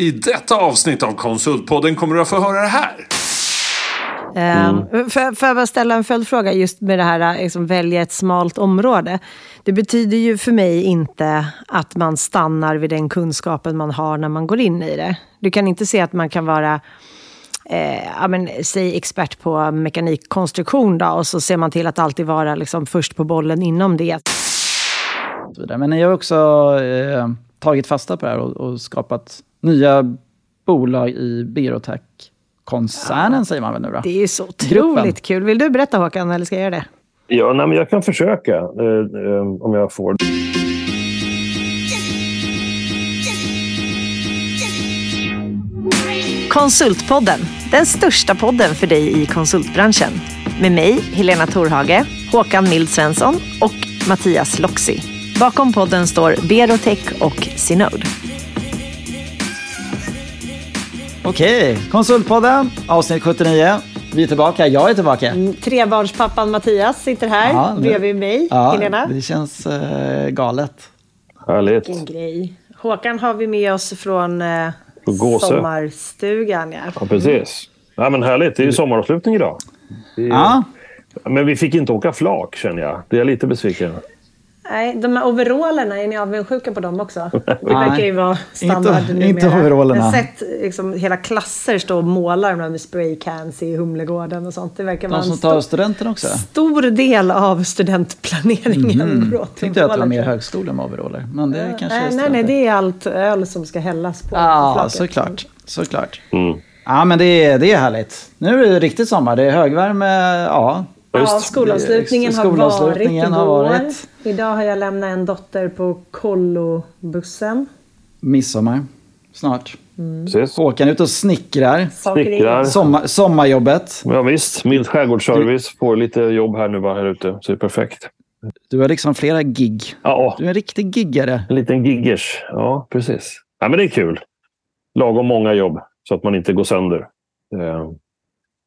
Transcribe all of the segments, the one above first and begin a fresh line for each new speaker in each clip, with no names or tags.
I detta avsnitt av Konsultpodden kommer du att få höra det här.
Mm. Får, får jag bara ställa en följdfråga just med det här liksom, välja ett smalt område. Det betyder ju för mig inte att man stannar vid den kunskapen man har när man går in i det. Du kan inte se att man kan vara eh, ja, men, säg expert på mekanikkonstruktion då, och så ser man till att alltid vara liksom, först på bollen inom det.
Men ni har också eh, tagit fasta på det här och, och skapat nya bolag i Berotech-koncernen, ja, säger man väl nu då?
Det är så otroligt kul. Vill du berätta Håkan, eller ska jag göra det?
Ja, nej, men jag kan försöka eh, eh, om jag får.
Konsultpodden, den största podden för dig i konsultbranschen. Med mig, Helena Torhage, Håkan Mild Svensson och Mattias Loxi. Bakom podden står Berotech och Synode.
Okej, Konsultpodden, avsnitt 79. Vi är tillbaka, jag är tillbaka. Mm,
trebarnspappan Mattias sitter här ja, bredvid mig,
ja,
Helena.
Det känns uh, galet.
Härligt.
Vilken grej. Håkan har vi med oss från uh, sommarstugan. Ja.
ja, precis. Ja, men härligt, det är ju sommaravslutning idag. Är...
Ja.
Men vi fick inte åka flak känner jag. Det är jag lite besviken.
Nej, de här overallerna, är ni avundsjuka på dem också? Det verkar ju vara standard
inte, numera. Inte overallerna.
Jag har sett liksom, hela klasser stå och måla med spraycans i Humlegården och sånt. Det verkar
de
vara
som tar studenten också?
stor del av studentplaneringen. Mm.
Jag tänkte att det var mer högskola med overaller. Men det kanske
nej, nej, nej, det är allt öl som ska hällas på
Ja, flaket. såklart. såklart. Mm. Ja, men det är, det är härligt. Nu är det riktigt sommar. Det är högvärme. Ja,
Ja, skolavslutningen, skolavslutningen har varit igår. Idag har jag lämnat en dotter på kollobussen.
Midsommar. Snart. Mm. Håkan ut och snickrar.
Snickrar.
Sommar, sommarjobbet.
Ja, visst, mild skärgårdsservice. Får lite jobb här nu bara här ute. Så det är perfekt.
Du har liksom flera gig.
Ja.
Du är en riktig giggare.
En liten giggers. Ja, precis. Ja, men det är kul. Lagom många jobb så att man inte går sönder. Eh,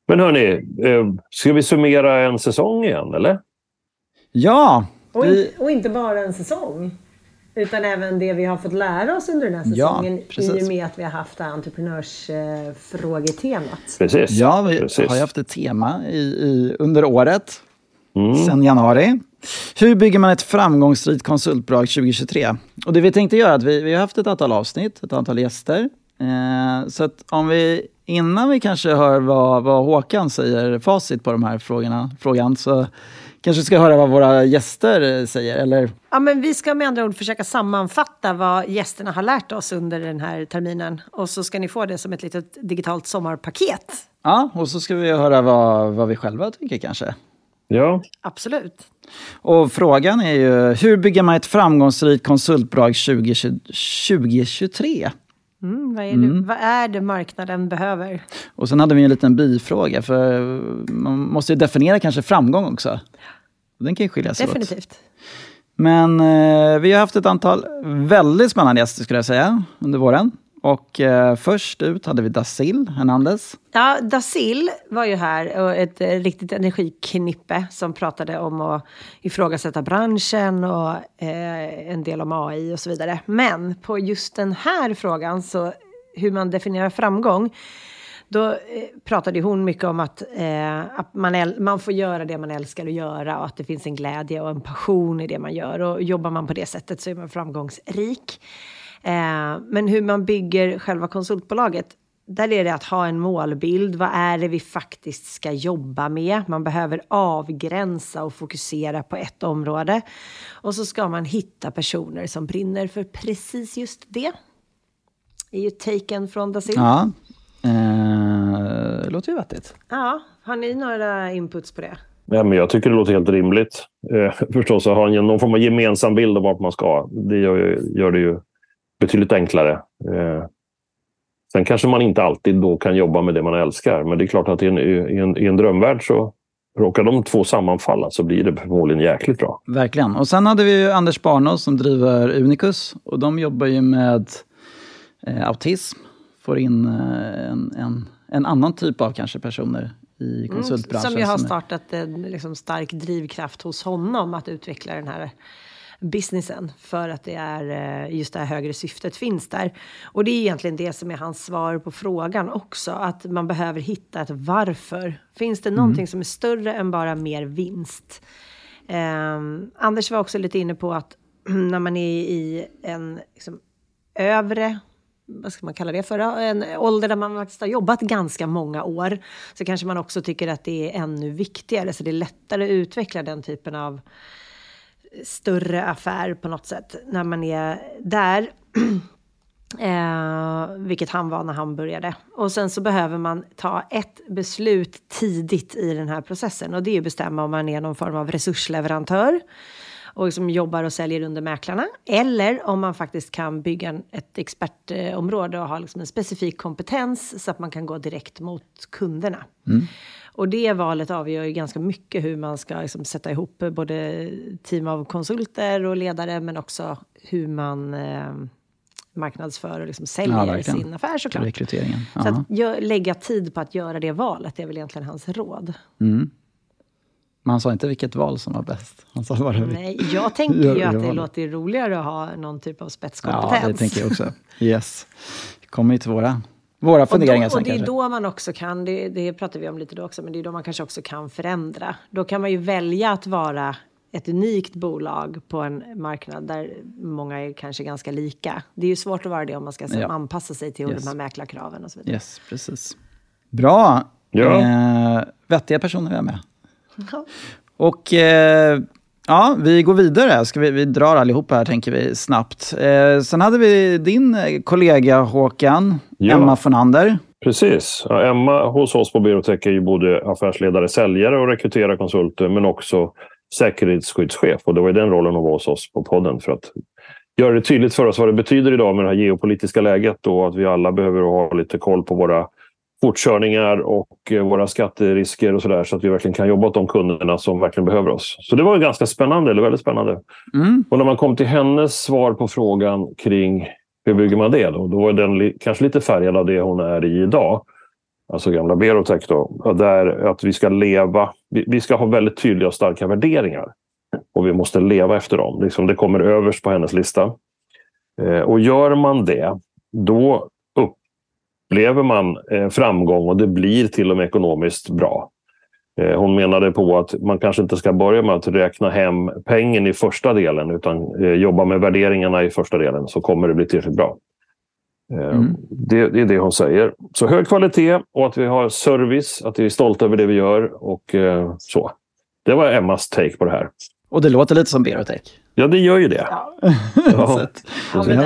men hörni, eh, ska vi summera en säsong igen, eller?
Ja!
Och, vi... och inte bara en säsong. Utan även det vi har fått lära oss under den här säsongen ja, i och med att vi har haft entreprenörsfrågetemat.
Precis.
Ja, vi precis. har ju haft ett tema i, i under året, mm. sedan januari. Hur bygger man ett framgångsrikt konsultbolag 2023? Och det vi tänkte göra är att vi, vi har haft ett antal avsnitt, ett antal gäster. Eh, så att om vi innan vi kanske hör vad, vad Håkan säger, facit på de här frågorna, frågan, så kanske vi ska höra vad våra gäster säger, eller?
Ja, men vi ska med andra ord försöka sammanfatta vad gästerna har lärt oss under den här terminen. Och så ska ni få det som ett litet digitalt sommarpaket.
Ja, och så ska vi höra vad, vad vi själva tycker kanske.
Ja.
Absolut.
Och frågan är ju, hur bygger man ett framgångsrikt konsultbolag 2023?
Mm, vad, är det, mm. vad är det marknaden behöver?
Och sen hade vi en liten bifråga, för man måste ju definiera kanske framgång också. Den kan ju skilja sig
Definitivt. Åt.
Men eh, vi har haft ett antal väldigt spännande gäster skulle jag säga under våren. Och eh, först ut hade vi Dasil Hernandez.
Ja, Dasil var ju här och ett eh, riktigt energiknippe som pratade om att ifrågasätta branschen och eh, en del om AI och så vidare. Men på just den här frågan, så hur man definierar framgång, då eh, pratade hon mycket om att, eh, att man, man får göra det man älskar att göra och att det finns en glädje och en passion i det man gör. Och jobbar man på det sättet så är man framgångsrik. Eh, men hur man bygger själva konsultbolaget, där är det att ha en målbild. Vad är det vi faktiskt ska jobba med? Man behöver avgränsa och fokusera på ett område. Och så ska man hitta personer som brinner för precis just det. Det är ju taken från Dasil.
Ja, eh, låter ju vettigt.
Ja, har ni några inputs på det?
Ja, men jag tycker det låter helt rimligt. Eh, förstås att ha någon form av gemensam bild av vart man ska. Det gör, gör det ju betydligt enklare. Eh, sen kanske man inte alltid då kan jobba med det man älskar, men det är klart att i en, i en, i en drömvärld så råkar de två sammanfalla så blir det förmodligen jäkligt bra.
Verkligen. Och sen hade vi Anders Barnås som driver Unicus och de jobbar ju med eh, autism. Får in eh, en, en, en, annan typ av kanske personer i konsultbranschen.
Mm, som ju har startat en liksom, stark drivkraft hos honom att utveckla den här businessen för att det är eh, just det här högre syftet finns där. Och det är egentligen det som är hans svar på frågan också, att man behöver hitta ett varför. Finns det någonting mm. som är större än bara mer vinst? Eh, Anders var också lite inne på att när man är i en liksom, övre vad ska man kalla det för, en ålder där man faktiskt har jobbat ganska många år, så kanske man också tycker att det är ännu viktigare, så det är lättare att utveckla den typen av större affär på något sätt när man är där. Eh, vilket han var när han började. Och sen så behöver man ta ett beslut tidigt i den här processen och det är att bestämma om man är någon form av resursleverantör och liksom jobbar och säljer under mäklarna. Eller om man faktiskt kan bygga ett expertområde och ha liksom en specifik kompetens så att man kan gå direkt mot kunderna. Mm. Och det valet avgör ju ganska mycket hur man ska liksom sätta ihop både team av konsulter och ledare men också hur man eh, marknadsför och liksom säljer ja, sin affär såklart.
Rekryteringen.
Så att lägga tid på att göra det valet är väl egentligen hans råd. Mm.
Men han sa inte vilket val som var bäst. Han sa bara
Nej, jag tänker ju att det låter roligare att ha någon typ av spetskompetens.
Ja, det tänker jag också. Yes. kommer ju till våra, våra funderingar
och, då, och det är kanske. då man också kan, det, det pratar vi om lite då också, men det är då man kanske också kan förändra. Då kan man ju välja att vara ett unikt bolag på en marknad där många är kanske ganska lika. Det är ju svårt att vara det om man ska ja. anpassa sig till yes. de här mäklarkraven och så vidare.
Yes, precis. Bra! Ja. Eh, vettiga personer vi har med. Och eh, ja, vi går vidare. Ska vi, vi drar allihopa här, tänker vi, snabbt. Eh, sen hade vi din kollega Håkan, ja. Emma Fonander.
Precis. Ja, Emma hos oss på Berotech är ju både affärsledare, säljare och rekryterar konsulter, men också säkerhetsskyddschef. Och det var i den rollen hon var hos oss på podden för att göra det tydligt för oss vad det betyder idag med det här geopolitiska läget och att vi alla behöver ha lite koll på våra fortkörningar och eh, våra skatterisker och sådär så att vi verkligen kan jobba åt de kunderna som verkligen behöver oss. Så det var ganska spännande, eller väldigt spännande. Mm. Och när man kom till hennes svar på frågan kring hur bygger man det då? Då var den kanske lite färgad av det hon är i idag. Alltså gamla Berotech då. Där att vi ska leva, vi ska ha väldigt tydliga och starka värderingar. Och vi måste leva efter dem. Liksom det kommer överst på hennes lista. Eh, och gör man det, då upplever man eh, framgång och det blir till och med ekonomiskt bra. Eh, hon menade på att man kanske inte ska börja med att räkna hem pengen i första delen utan eh, jobba med värderingarna i första delen så kommer det bli tillräckligt bra. Mm. Det, det, är det hon säger. Så hög kvalitet och att vi har service, att vi är stolta över det vi gör och så. Det var Emmas take på det här.
Och det låter lite som Berotech.
Ja, det gör ju det. Ja. ja.
ja men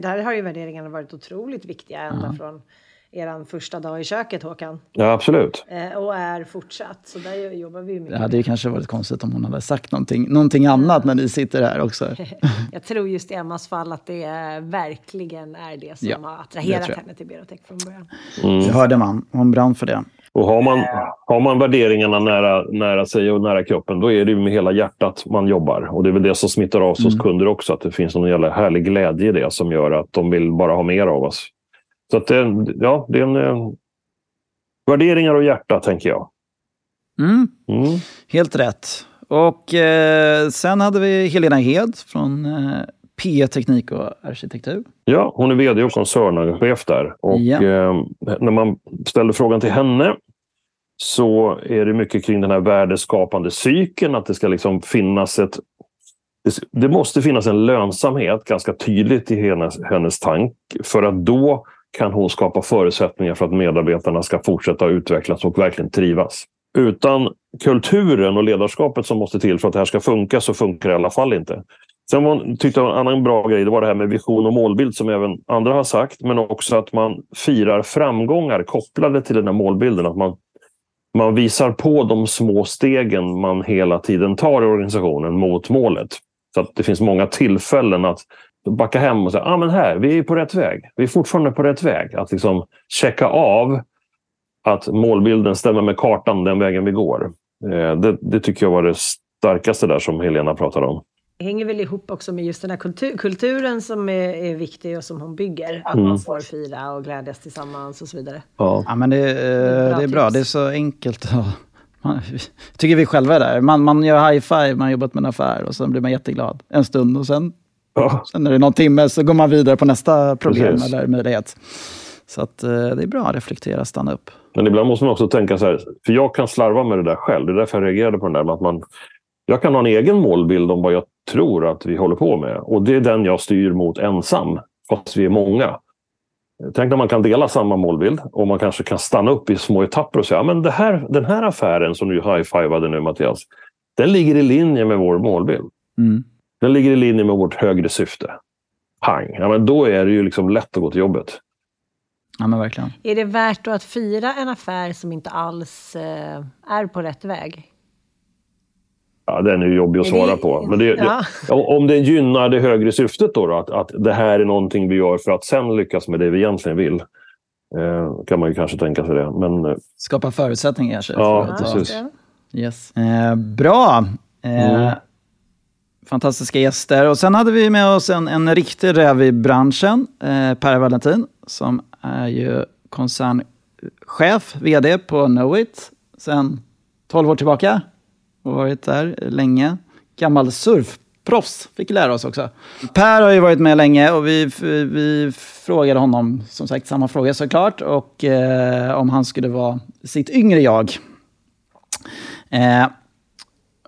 där, har ju värderingarna varit otroligt viktiga ända ja. från er första dag i köket, Håkan.
Ja, absolut.
Eh, och är fortsatt. Så där jobbar vi mycket.
Det hade ju kanske varit konstigt om hon hade sagt någonting, någonting annat när ni sitter här också.
jag tror just i Emmas fall att det verkligen är det som ja, har attraherat henne till Berotech från början.
Mm. Det hörde man. Hon brann för det.
Och har man, har man värderingarna nära, nära sig och nära kroppen, då är det med hela hjärtat man jobbar. Och det är väl det som smittar av sig mm. hos kunder också, att det finns någon jävla härlig glädje i det som gör att de vill bara ha mer av oss. Så att det, ja, det är en, eh, värderingar och hjärta, tänker jag.
Mm. Mm. Helt rätt. Och eh, sen hade vi Helena Hed från eh, P Teknik och arkitektur.
Ja, hon är vd och koncernchef där. Och ja. eh, när man ställer frågan till henne så är det mycket kring den här värdeskapande cykeln. Att det ska liksom finnas ett... Det måste finnas en lönsamhet ganska tydligt i hennes, hennes tank. För att då kan hon skapa förutsättningar för att medarbetarna ska fortsätta utvecklas och verkligen trivas. Utan kulturen och ledarskapet som måste till för att det här ska funka så funkar det i alla fall inte. Sen var, tyckte jag en annan bra grej det var det här med vision och målbild som även andra har sagt. Men också att man firar framgångar kopplade till den här målbilden. Att man, man visar på de små stegen man hela tiden tar i organisationen mot målet. Så att det finns många tillfällen att backa hem och säga ah, men här, vi är på rätt väg. Vi är fortfarande på rätt väg. Att liksom checka av att målbilden stämmer med kartan den vägen vi går. Eh, det, det tycker jag var det starkaste där som Helena pratade om
hänger väl ihop också med just den här kultur, kulturen som är, är, viktig och som hon bygger. Att mm. man får fira och glädjas tillsammans och så vidare.
Ja, ja men det, det, är bra. det är bra. Det är så enkelt Man, tycker vi själva är där. Man, man gör high five, man har jobbat med en affär och sen blir man jätteglad en stund och sen,
Ja.
sen är det någon timme så går man vidare på nästa problem
Precis.
eller möjlighet. Så att, eh, det är bra att reflektera, stanna upp.
Men ibland måste man också tänka så här, för jag kan slarva med det där själv. Det är därför jag reagerade på den där. Att man, jag kan ha en egen målbild om vad jag tror att vi håller på med. Och det är den jag styr mot ensam, fast vi är många. Tänk när man kan dela samma målbild och man kanske kan stanna upp i små etapper och säga "Ja, men det här, den här affären som du high-fivade nu Mattias, den ligger i linje med vår målbild.
Mm.
Den ligger i linje med vårt högre syfte. Pang! Ja, men då är det ju liksom lätt att gå till jobbet.
Ja, men verkligen.
Är det värt då att fira en affär som inte alls eh, är på rätt väg?
Ja, den är ju jobbig att svara på. Men det,
Ja.
det, om det gynnar det högre syftet då, då att, att det här är någonting vi gör för att sen lyckas med det vi egentligen vill. Eh, kan man ju kanske tänka sig det. Men eh,
Skapa förutsättningar kanske.
Ja,
för
precis.
Yes. Eh, bra! Eh,
Mm.
Fantastiska gäster. Och sen hade vi med oss en, en riktig räv i branschen, eh, Per Valentin, som är ju koncernchef, vd på Knowit sen 12 år tillbaka. Och varit där länge. Gammal surfproffs, fick lära oss också. Per har ju varit med länge och vi, vi frågade honom, som sagt, samma fråga såklart, och eh, om han skulle vara sitt yngre jag. Eh,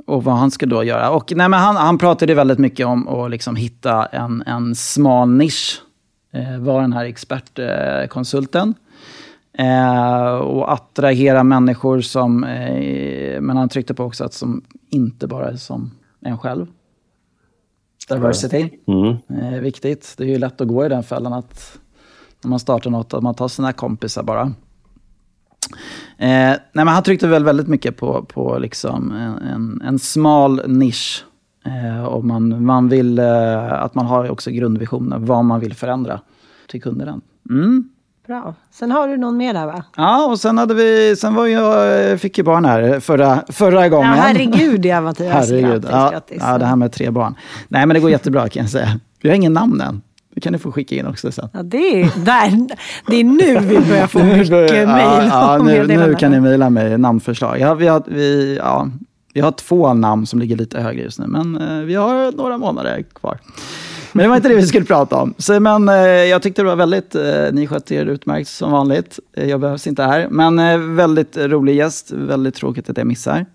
och vad han ska då göra. Och, nej, men han, han pratade väldigt mycket om att liksom hitta en, en smal nisch. Eh, vara den här expertkonsulten. Eh, och attrahera människor som... Eh, men han tryckte på också att som inte bara är som en själv. Diversity.
mm,
Eh, viktigt. Det är ju lätt att gå i den fällan att när man startar något, att man tar sina kompisar bara. Eh, nej, men han tryckte väl väldigt mycket på, på liksom en, en, en smal nisch. Eh, och man, man vill eh, att man har också grundvisioner, vad man vill förändra till kunderna. Mm.
Bra. Sen har du någon mer där va?
Ja, och sen, hade vi, sen var jag, eh, fick ju barn här förra, förra
Ja,
gången.
herregud ja Mattias.
Herregud.
Grattis,
Ja,
grattis.
ja, det här med tre barn. Nej, men det går jättebra kan jag säga. Vi har ingen namn än. Det kan ni få skicka in också sen.
Ja, det, är, där, det är nu vi börjar få mycket mejl
ja, ja, nu, nu kan ni mejla mig namnförslag. Ja, vi, har, vi, ja, vi har två namn som ligger lite högre just nu, men eh, vi har några månader kvar. Men det var inte det vi skulle prata om. Så, men eh, jag tyckte det var väldigt, eh, ni skötte er utmärkt som vanligt. Eh, jag behövs inte här. Men eh, väldigt rolig gäst, väldigt tråkigt att jag missar.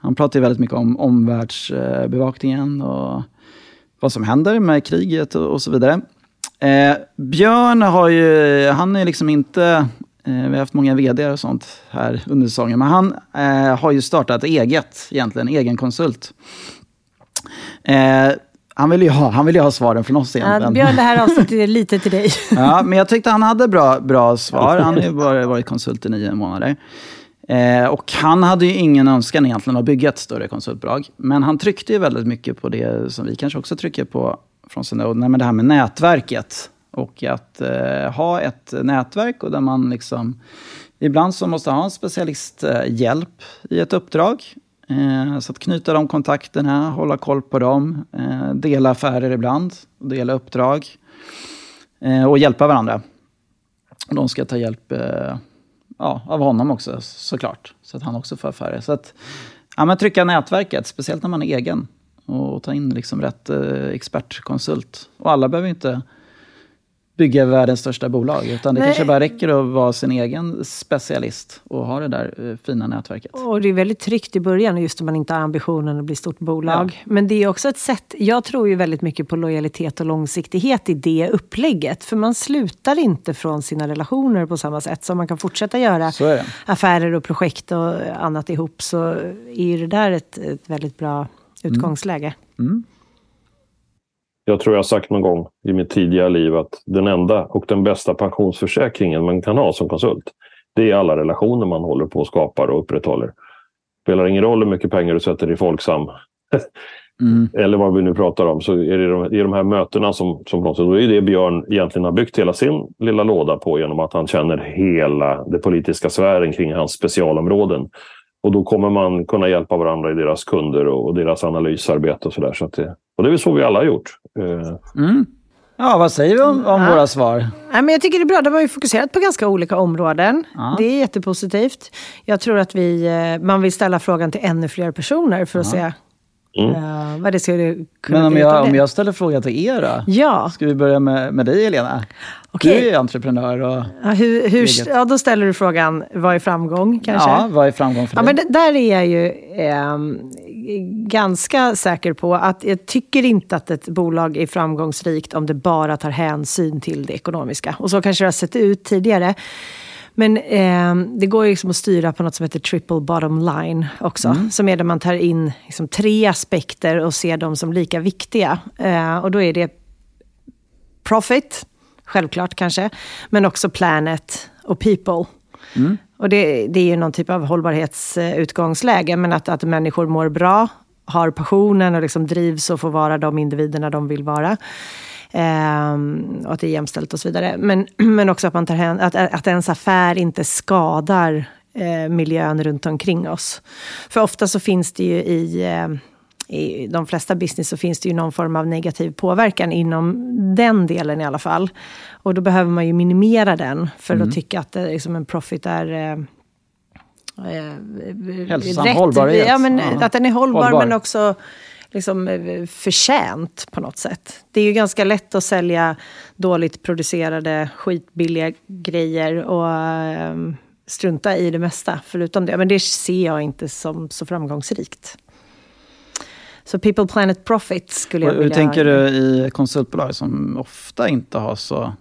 Han pratar ju väldigt mycket om omvärldsbevakningen och vad som händer med kriget och, och så vidare. Eh, Björn har ju, han är liksom inte, eh, vi har haft många vd och sånt här under säsongen, men han eh, har ju startat eget, egentligen, egen konsult. Eh, han vill ju ha, han vill ju ha svaren från oss
Ja,
egentligen.
Björn, det här avsnittet är lite till dig.
Ja, men jag tyckte han hade bra, bra svar. Han har ju bara varit konsult i nio månader. Eh, och han hade ju ingen önskan egentligen att bygga ett större konsultbolag. Men han tryckte ju väldigt mycket på det som vi kanske också trycker på från Synode, men det här med nätverket. Och att eh, ha ett nätverk och där man liksom... Ibland så måste ha en specialisthjälp i ett uppdrag. Eh, så att knyta de kontakterna, hålla koll på dem, eh, dela affärer ibland, dela uppdrag eh, och hjälpa varandra. De ska ta hjälp eh, ja, av honom också såklart, så att han också får affärer. Så att ja, men trycka nätverket, speciellt när man är egen. Och ta in liksom rätt eh, expertkonsult. Och alla behöver inte bygga världens största bolag, utan det
Nej.
kanske bara räcker att vara sin egen specialist och ha det där eh, fina nätverket.
Och det är väldigt tryggt i början, just om man inte har ambitionen att bli stort bolag. Men det är också ett sätt, jag tror ju väldigt mycket på lojalitet och långsiktighet i det upplägget. För man slutar inte från sina relationer på samma sätt. Så om man kan fortsätta göra affärer och projekt och annat ihop så är det där ett, ett väldigt bra utgångsläge.
Jag tror jag har sagt någon gång i mitt tidiga liv att den enda och den bästa pensionsförsäkringen man kan ha som konsult, det är alla relationer man håller på och skapar och upprätthåller. Spelar ingen roll hur mycket pengar du sätter i Folksam
Mm.
eller vad vi nu pratar om, så är det de, i de här mötena som, som då är det Björn egentligen har byggt hela sin lilla låda på genom att han känner hela det politiska sfären kring hans specialområden. Och då kommer man kunna hjälpa varandra i deras kunder och, deras analysarbete och sådär. Så att det, och det är väl så vi alla har gjort. Eh,
Mm. Ja, vad säger vi om, om våra svar?
Nej, men jag tycker det är bra. De har ju fokuserat på ganska olika områden.
Ja.
Det är jättepositivt. Jag tror att vi, eh, man vill ställa frågan till ännu fler personer för att se eh, vad det skulle kunna
Men om
bli
jag, om jag ställer frågan till er då?
Ja,
Ska vi börja med, med dig Helena?
Okej.
Du är ju entreprenör och
ja, hur, hur, ja, då ställer du frågan, vad är framgång kanske?
ja, vad är framgång för
Ja,
dig?
men det, där är jag ju ehm, ganska säker på att jag tycker inte att ett bolag är framgångsrikt om det bara tar hänsyn till det ekonomiska. Och så kanske det har sett ut tidigare. Men ehm, det går ju liksom att styra på något som heter triple bottom line också. Som är där man tar in liksom tre aspekter och ser dem som lika viktiga. Eh, och då är det profit, självklart kanske, men också planet och people. Och det, det är ju någon typ av hållbarhetsutgångsläge, men att, att människor mår bra, har passionen och liksom drivs och får vara de individerna de vill vara. Ehm, och att det är jämställt och så vidare. Men, men också att, man tar hän, att, att ens affär inte skadar eh, miljön runt omkring oss. För ofta så finns det ju i eh, i de flesta business så finns det ju någon form av negativ påverkan inom den delen i alla fall. Och då behöver man ju minimera den för att tycka att det, liksom en profit är eh, eh,
Hälsosam hållbarhet.
Ja, men,
Ja.
Att den är hållbar,
Hållbar.
men också liksom, eh, förtjänt på något sätt. Det är ju ganska lätt att sälja dåligt producerade, skitbilliga grejer och eh, strunta i det mesta förutom det. Men det ser jag inte som så framgångsrikt. Så People Planet Profit skulle jag
hur
vilja...
tänker du i konsultbolag som ofta inte har så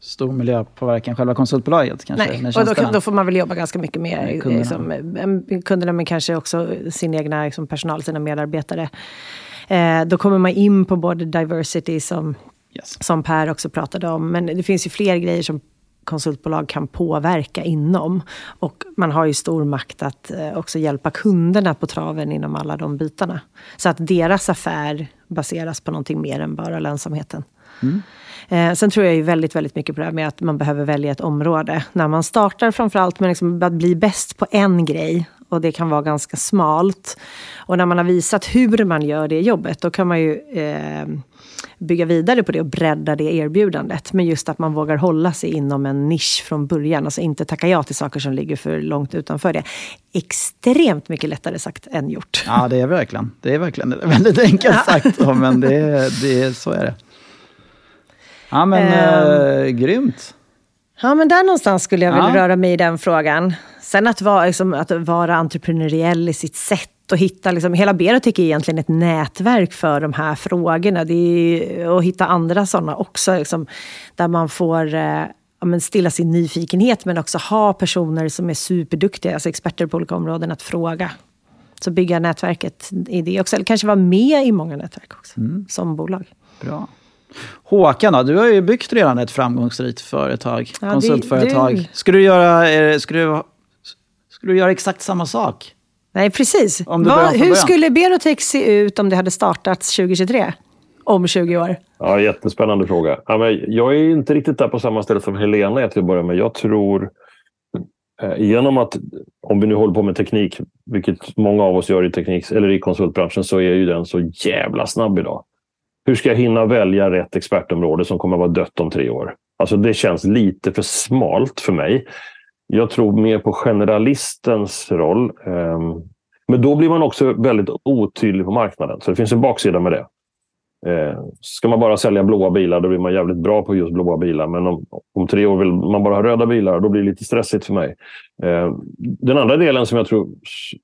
stor miljöpåverkan, själva konsultbolaget kanske?
Nej, och då, då får man väl jobba ganska mycket mer
Med kunderna,
liksom, kunderna men kanske också sin egna liksom, personal, sina medarbetare. Eh, då kommer man in på både diversity som,
Yes.
som Per också pratade om, men det finns ju fler grejer som konsultbolag kan påverka inom. Och man har ju stor makt att eh, också hjälpa kunderna på traven inom alla de bitarna. Så att deras affär baseras på någonting mer än bara lönsamheten. Eh, sen tror jag ju väldigt, väldigt mycket på det här med att man behöver välja ett område. När man startar framförallt med liksom att bli bäst på en grej. Och det kan vara ganska smalt. Och när man har visat hur man gör det jobbet, då kan man ju eh, bygga vidare på det och bredda det erbjudandet. Men just att man vågar hålla sig inom en nisch från början. Alltså inte tacka ja till saker som ligger för långt utanför det. Extremt mycket lättare sagt än gjort.
Ja, det är verkligen. Det är verkligen väldigt enkelt sagt, så, men det, är- det, så är det. Ja, men
Ehm.
eh, grymt.
Ja, men där någonstans skulle jag vilja
Ja.
röra mig i den frågan. Sen att vara, liksom, att vara entreprenöriell i sitt sätt och hitta, liksom, hela Berotech är egentligen ett nätverk för de här frågorna. Det är, att hitta andra sådana också, liksom, där man får eh, ja, stilla sin nyfikenhet, men också ha personer som är superduktiga, alltså experter på olika områden, att fråga. Så bygga nätverket i det också, eller kanske vara med i många nätverk också, som bolag.
Bra. Håkan, då, du har ju byggt redan ett framgångsrikt företag,
Ja, det-
konsultföretag.
det-
Ska, du göra, eh, ska, du, ska du göra exakt samma sak?
Nej, precis.
Från
hur skulle Berotech se ut om det hade startats 2023? Om 20 år?
Ja, jättespännande fråga. Ja, men jag är inte riktigt där på samma ställe som Helena till att börja med. Jag tror eh, genom att, om vi nu håller på med teknik, vilket många av oss gör i teknik eller i konsultbranschen, så är ju den så jävla snabb idag. Hur ska jag hinna välja rätt expertområde som kommer att vara dött om tre år? Alltså det känns lite för smalt för mig. Jag tror mer på generalistens roll. Ehm, men då blir man också väldigt otydlig på marknaden. Så det finns en baksida med det. Ehm, ska man bara sälja blåa bilar, då blir man jävligt bra på just blåa bilar. Men om, om tre år vill man bara ha röda bilar, då blir det lite stressigt för mig. Ehm, den andra delen som jag tror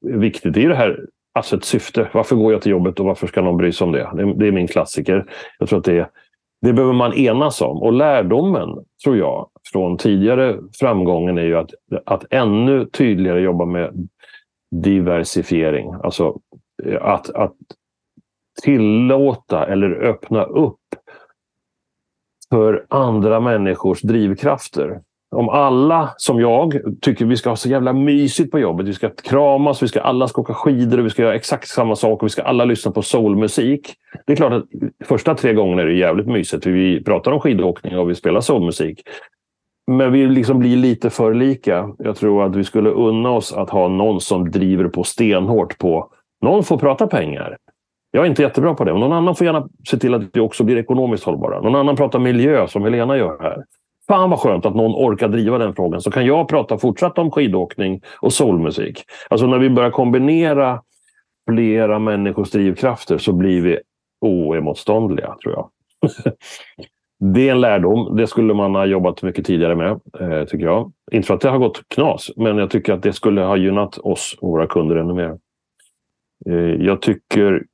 är viktigt är det här, alltså ett syfte. Varför går jag till jobbet och varför ska någon bry sig om det? Det, det är min klassiker. Jag tror att det, är det behöver man enas om. Och lärdomen, tror jag, från tidigare framgången är ju att, att ännu tydligare jobba med diversifiering. Alltså eh, att, att tillåta eller öppna upp för andra människors drivkrafter. Om alla, som jag, tycker vi ska ha så jävla mysigt på jobbet. Vi ska kramas, vi ska alla ska åka skidor och vi ska göra exakt samma sak och vi ska alla lyssna på soulmusik. Det är klart att första tre gångerna är det jävligt mysigt. Vi pratar om skidåkning och vi spelar soulmusik. Men vi liksom blir lite för lika. Jag tror att vi skulle unna oss att ha någon som driver på stenhårt på någon får prata pengar. Jag är inte jättebra på det. Någon annan får gärna se till att vi också blir ekonomiskt hållbara. Någon annan pratar miljö som Helena gör här. Fan vad skönt att någon orkar driva den frågan. Så kan jag prata fortsatt om skidåkning och soulmusik. Alltså när vi börjar kombinera flera människors drivkrafter så blir vi oemotståndliga, tror jag. det är en lärdom. Det skulle man ha jobbat mycket tidigare med, eh, tycker jag. Inte för att det har gått knas, men jag tycker att det skulle ha gynnat oss och våra kunder ännu mer. Eh, jag tycker...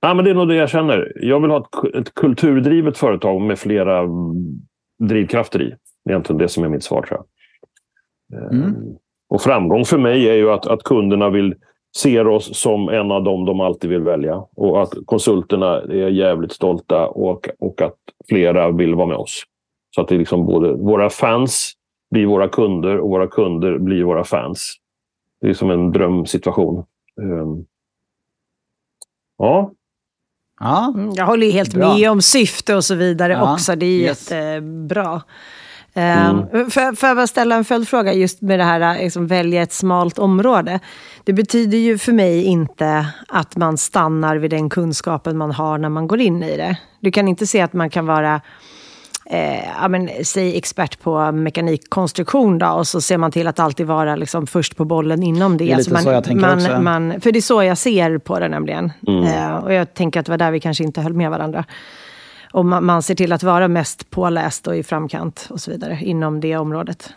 Ja, men det är nog det jag känner. Jag vill ha ett kulturdrivet företag med flera drivkrafter i. Det är egentligen det som är mitt svar, tror jag. Mm. Och framgång för mig är ju att, att kunderna vill ser oss som en av dem de alltid vill välja. Och att konsulterna är jävligt stolta och, och att flera vill vara med oss. Så att det är liksom både våra fans blir våra kunder och våra kunder blir våra fans. Det är som en drömsituation. Um, ja.
Ja. Mm, jag håller helt Bra. med om syfte och så vidare ja. också. Det är yes. jättebra. Mm. Um, för, för att ställa en följdfråga just med det här liksom, välja ett smalt område. Det betyder ju för mig inte att man stannar vid den kunskapen man har när man går in i det. Du kan inte se att man kan vara eh, ja, men, säg expert på mekanikkonstruktion då, och så ser man till att alltid vara liksom, först på bollen inom det.
Det är lite
alltså man,
så jag tänker
man,
också.
Man, för det är så jag ser på det nämligen. Mm. Eh, och jag tänker att det var där vi kanske inte höll med varandra. Och man, man ser till att vara mest påläst och i framkant och så vidare inom det området.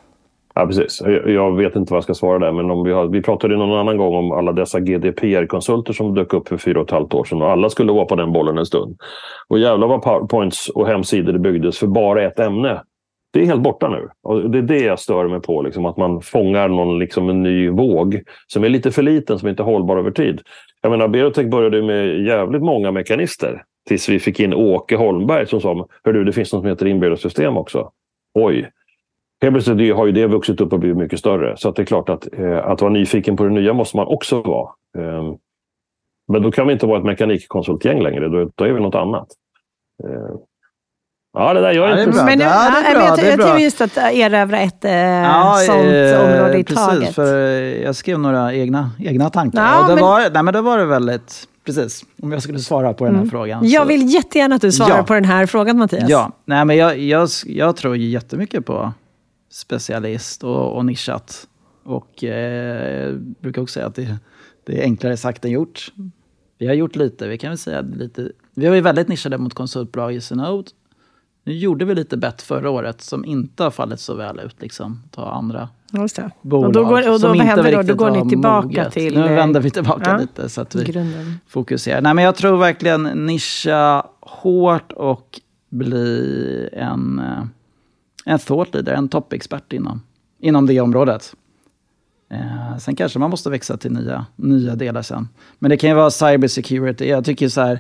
Ja, precis. Jag vet inte vad jag ska svara där, men om vi, har, vi pratade någon annan gång om alla dessa GDPR-konsulter som dök upp för fyra och ett halvt år sedan och alla skulle vara på den bollen en stund. Och jävlar vad powerpoints och hemsidor det byggdes för bara ett ämne. Det är helt borta nu. Och det är det jag stör mig på, liksom, att man fångar någon, liksom, en ny våg som är lite för liten, som inte är hållbar över tid. Jag menar, Berotech började med jävligt många mekanister tills vi fick in Åke Holmberg som sa Hör du, det finns något som heter inbördessystem också. Oj, Helt plötsligt har ju det vuxit upp och blivit mycket större. Så att det är klart att, eh, att vara nyfiken på det nya måste man också vara. Eh, men då kan vi inte vara ett mekanikkonsultgäng längre. Då, då är vi något annat. Eh, ja, det där gör
ja,
inte...
Men, ja, det är bra. Jag, jag, tror just att erövra ett eh, ja, sånt eh, område i
precis,
taget.
För jag skrev några egna, egna tankar. Ja, och det, men... var, nej, men det var det väldigt... Precis, om jag skulle svara på den här mm. frågan.
Jag vill jättegärna att du svarar ja. på den här frågan, Mattias.
Ja, nej, men jag, jag, jag tror jättemycket på specialist och, och nischat. Och eh, brukar också säga att det, det, är enklare sagt än gjort. Vi har gjort lite, vi kan väl säga lite. Vi var ju väldigt nischade mot konsultbolag i Synode. Nu gjorde vi lite bett förra året som inte har fallit så väl ut. Liksom, ta andra
Just det.
bolag
och då går, och då, som inte då? Då går ni tillbaka moget. till...
Nu vänder vi tillbaka ja, lite så att vi grunden. fokuserar. Nej, men jag tror verkligen nischa hårt och bli en eh, en thought leader, en toppexpert inom, inom det området. Eh, sen kanske man måste växa till nya, nya delar sen. Men det kan ju vara cyber security. Jag tycker så här,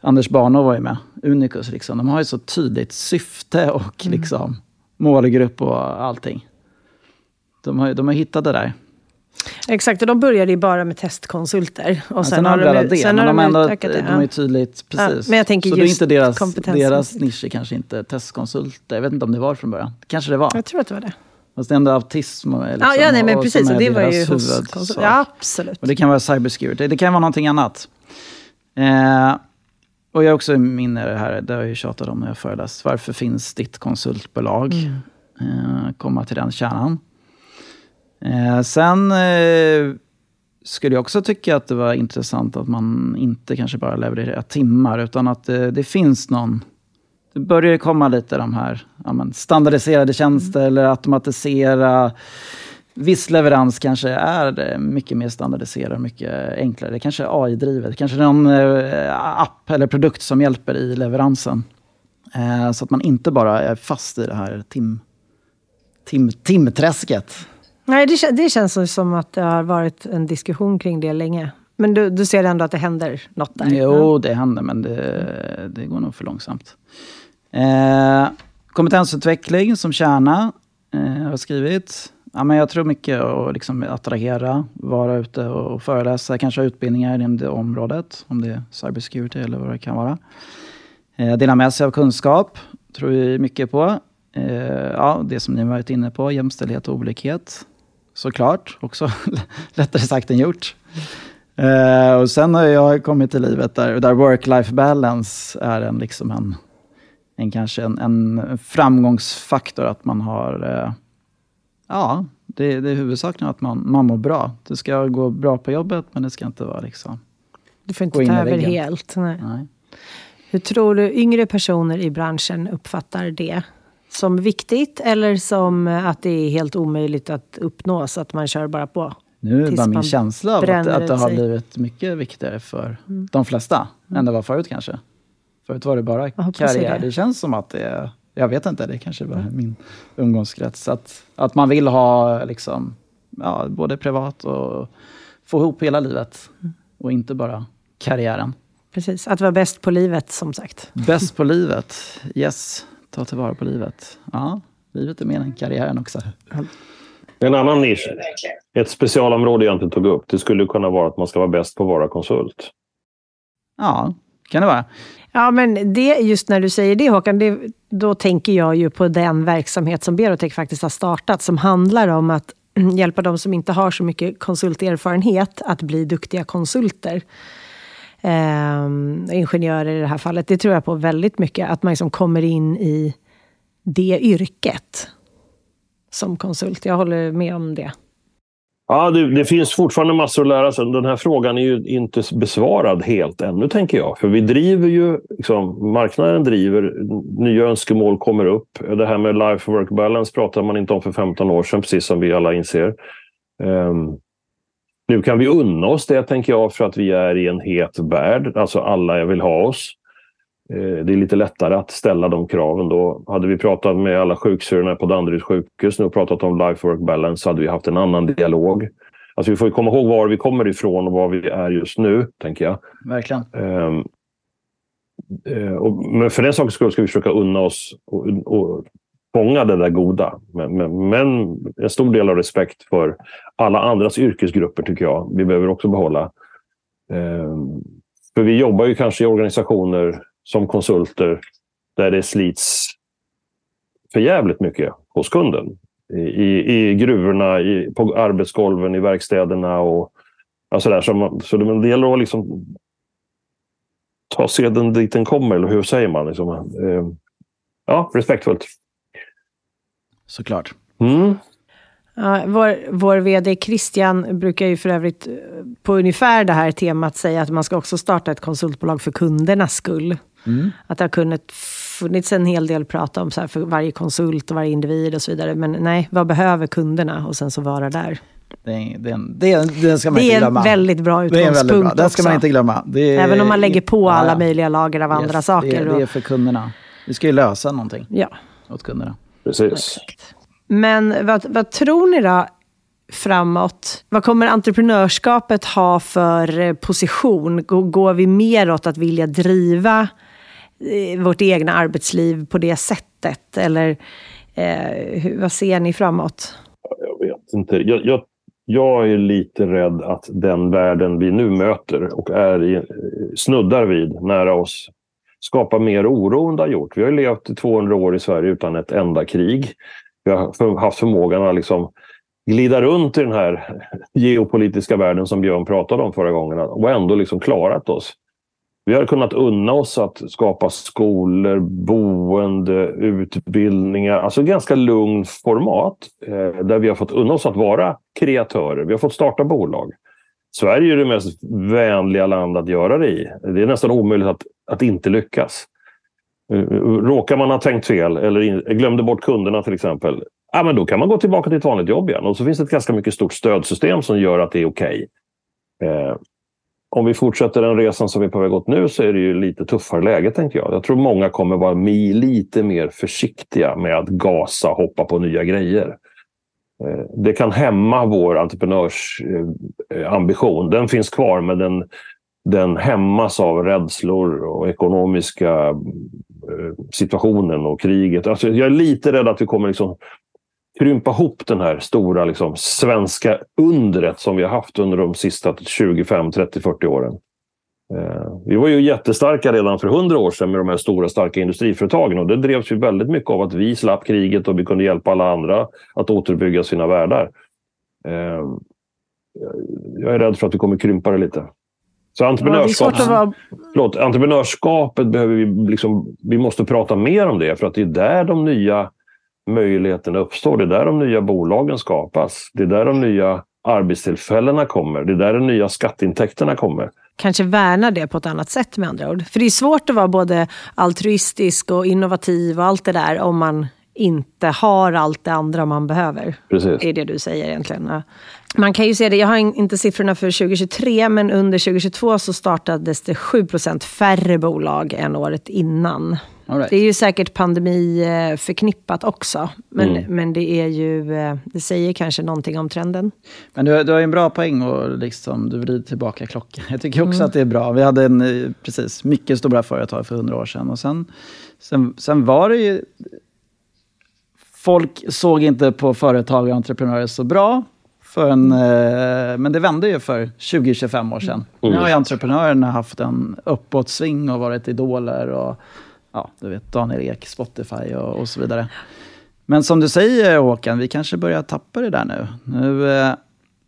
Anders Barnov var ju med, Unicus, liksom. de har ju så tydligt syfte och mm. liksom, målgrupp och allting. De har, de har hittat det där.
Exakt, och de började ju bara med testkonsulter. Och
ja, sen, sen har de, det, sen har de, de det. De är tydligt, precis. Ja,
men jag tänker
så
just
det är inte deras, deras nisch är kanske inte testkonsulter. Jag vet inte om det var från början. Kanske det var.
Jag tror att det var det.
Fast det är ändå autism. Liksom,
ja, ja, nej, men precis. Och det var ju hos Ja, absolut.
Och det kan vara cybersecurity. Det kan vara någonting annat. Eh, och jag är också minne det här, det har jag ju tjatat om när jag föreläst. Varför finns ditt konsultbolag? Mm. Eh, komma till den kärnan. Eh, sen eh, skulle jag också tycka att det var intressant att man inte kanske bara levererar timmar, utan att det, det finns någon... Det börjar komma lite de här ja, men standardiserade tjänster mm. eller automatisera. Viss leverans kanske är mycket mer standardiserad, mycket enklare. Det kanske är AI-drivet. Kanske någon eh, app eller produkt som hjälper i leveransen. Eh, så att man inte bara är fast i det här tim, tim, timträsket.
Nej, det, det känns som att det har varit en diskussion kring det länge. Men du, du ser ändå att det händer något där?
Jo, det händer, men det, det går nog för långsamt. Eh, kompetensutveckling som kärna eh, har jag skrivit. Ja, men jag tror mycket att liksom attrahera, vara ute och föreläsa, kanske ha utbildningar inom det området, om det är cybersecurity eller vad det kan vara. Eh, dela med sig av kunskap, tror vi mycket på. Eh, ja, det som ni varit inne på, jämställdhet och olikhet såklart. Också lättare sagt än gjort. Eh, och sen har jag kommit till livet där, där work-life balance är en, liksom en, en kanske en, en framgångsfaktor. Att man har, eh, ja, det, det är huvudsakligen att man, man mår bra. Det ska gå bra på jobbet, men det ska inte vara liksom...
Du får inte ta över helt. Nej.
Nej.
Hur tror du yngre personer i branschen uppfattar det? Som viktigt eller som att det är helt omöjligt att uppnå så att man kör bara på?
Nu är
Tills
bara min känsla av att, att det har
sig.
blivit mycket viktigare för de flesta än det var förut kanske. Förut var det bara karriär.
det.
Det. känns som att det är, jag vet inte, det kanske bara är min umgångskrets. Att, att man vill ha liksom, ja, både privat och få ihop hela livet. Och inte bara karriären.
Precis, att vara bäst på livet som sagt.
Bäst på livet, yes. Ta tillvara på livet. Ja, livet är mer än karriären också.
En annan nisch, ett specialområde jag inte tog upp, det skulle kunna vara att man ska vara bäst på att vara konsult.
Ja, kan det vara.
Ja, men det, just när du säger det Håkan, det, då tänker jag ju på den verksamhet som Berotech faktiskt har startat, som handlar om att hjälpa de som inte har så mycket konsulterfarenhet att bli duktiga konsulter eh, ingenjörer i det här fallet. Det tror jag på väldigt mycket, att man liksom kommer in i det yrket som konsult. Jag håller med om det.
Ja, det, det finns fortfarande massor att lära sig. Den här frågan är ju inte besvarad helt ännu, tänker jag. För vi driver ju, liksom, marknaden driver, nya önskemål kommer upp. Det här med life-work balance pratade man inte om för 15 år sedan, precis som vi alla inser. Um, nu kan vi unna oss det, tänker jag, för att vi är i en het värld. Alltså alla vill ha oss. Eh, Det är lite lättare att ställa de kraven då. Hade vi pratat med alla sjuksyrrorna på Danderyds sjukhus nu och pratat om life-work balance så hade vi haft en annan dialog. Alltså vi får komma ihåg var vi kommer ifrån och var vi är just nu, tänker jag.
Verkligen.
Ehm, eh, och, men för den sakens skull ska vi försöka unna oss och, och fånga det där goda. Men, men, men en stor del av respekt för alla andras yrkesgrupper tycker jag vi behöver också behålla. Ehm, för vi jobbar ju kanske i organisationer som konsulter där det slits för jävligt mycket hos kunden. I, i, i gruvorna, i, på arbetsgolven, i verkstäderna och ja, sådär. Så, man, så det, det gäller att liksom ta seden dit den kommer, eller hur säger man? Liksom, eh, ja, respektfullt.
Såklart.
Mm.
Ja, vår, vår vd Christian brukar ju för övrigt eh, på ungefär det här temat säga att man ska också starta ett konsultbolag för kundernas skull. Att det har kunnat funnits en hel del prat om så här för varje konsult och varje individ och så vidare. Men nej, vad behöver kunderna? Och sen så vara där.
Det, är, det, är en- det, är, det ska man
Det
inte
är
glömma.
en väldigt bra
det är en väldigt
utgångspunkt
bra. Den ska man inte glömma. Det är,
Även om man lägger på alla
ja.
möjliga lager av andra
Yes,
saker.
Det, det är för kunderna. Vi ska ju lösa någonting
ja.
åt kunderna.
Precis.
Men vad, vad tror ni då framåt? Vad kommer entreprenörskapet ha för eh, position? Går, vi mer åt att vilja driva eh, vårt egna arbetsliv på det sättet? Eller eh, hur, vad ser ni framåt?
Jag vet inte. Jag, jag, jag är lite rädd att den världen vi nu möter och är i, snuddar vid nära oss skapa mer oro än det har gjort. Vi har ju levt i 200 år i Sverige utan ett enda krig. Vi har haft förmågan att liksom glida runt i den här geopolitiska världen som Björn pratade om förra gången och ändå liksom klarat oss. Vi har kunnat unna oss att skapa skolor, boende, utbildningar. Alltså ganska lugn format eh, där vi har fått unna oss att vara kreatörer. Vi har fått starta bolag. Sverige är det mest vänliga land att göra det i. Det är nästan omöjligt att, att inte lyckas. Eh, eh, råkar man ha tänkt fel eller glömde bort kunderna till exempel, ja, men då kan man gå tillbaka till ett vanligt jobb igen. Och så finns det ett ganska mycket stort stödsystem som gör att det är okej. Eh, om vi fortsätter den resan som vi är på väg åt nu så är det ju lite tuffare läge, tänker jag. Jag tror många kommer vara lite mer försiktiga med att gasa och hoppa på nya grejer. Eh, Det kan hämma vår entreprenörsambition. Eh, den finns kvar, men den, den hämmas av rädslor och ekonomiska eh, situationen och kriget. Alltså, jag är lite rädd att vi kommer liksom krympa ihop den här stora liksom, svenska undret som vi har haft under de sista 25, 30, 40 åren. Eh, Vi var ju jättestarka redan för 100 år sedan med de här stora starka industriföretagen och det drevs ju väldigt mycket av att vi slapp kriget och vi kunde hjälpa alla andra att återbygga sina världar. Eh, jag är rädd för att vi kommer krympa det lite. Så entreprenörskap,
ja, vara...
förlåt, entreprenörskapet behöver vi liksom, vi måste prata mer om det för att det är där de nya möjligheterna uppstår. Det är där de nya bolagen skapas. Det är där de nya arbetstillfällena kommer. Det är där de nya skatteintäkterna kommer.
Kanske värna det på ett annat sätt med andra ord. För det är svårt att vara både altruistisk och innovativ och allt det där om man inte har allt det andra man behöver.
Precis.
Det är det du säger egentligen. Man kan ju se det, jag har inte siffrorna för 2023, men under 2022 så startades det 7% färre bolag än året innan. Right. Det är ju säkert pandemiförknippat också. Men, mm. men det är ju, eh, det säger kanske någonting om trenden.
Men du, du har en bra poäng och liksom, du vrider tillbaka klockan. Jag tycker också mm. att det är bra. Vi hade en, eh, precis, mycket stora företag för hundra år sedan. Och sen, sen, sen var det ju... Folk såg inte på företag och entreprenörer så bra. För en, eh, men det vände ju för 20-25 år sedan. Mm. Nu har ju entreprenörerna haft en uppåtsving och varit idoler. Och, ja, du vet, Daniel Ek, Spotify och, och så vidare. Men som du säger Håkan, vi kanske börjar tappa det där nu. nu eh,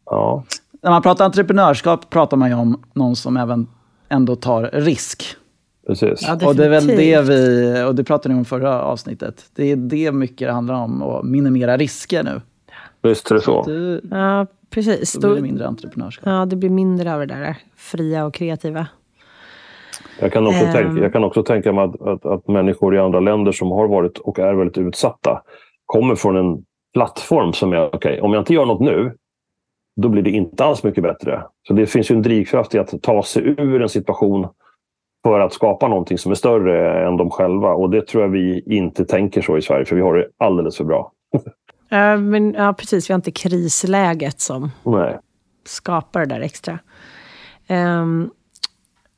ja.
När man pratar entreprenörskap pratar man ju om någon som även ändå tar risk.
Precis.
Ja, och det är väl det vi, och det pratade ni om förra avsnittet, det är det mycket det handlar om, att minimera risker nu.
Visst är det så.
Du, ja, precis.
Då blir det mindre entreprenörskap.
Ja, det blir mindre av det där fria och kreativa.
Jag kan också, um, tänka, jag kan också tänka mig att, att, att, människor i andra länder som har varit och är väldigt utsatta kommer från en plattform som är okej, okay, om jag inte gör något nu, då blir det inte alls mycket bättre. Så det finns ju en drivkraft i att ta sig ur en situation för att skapa någonting som är större än de själva. Och det tror jag vi inte tänker så i Sverige, för vi har det alldeles för bra.
Uh, men, ja, precis. Vi har inte krisläget som
Nej.
skapar det där extra. Um,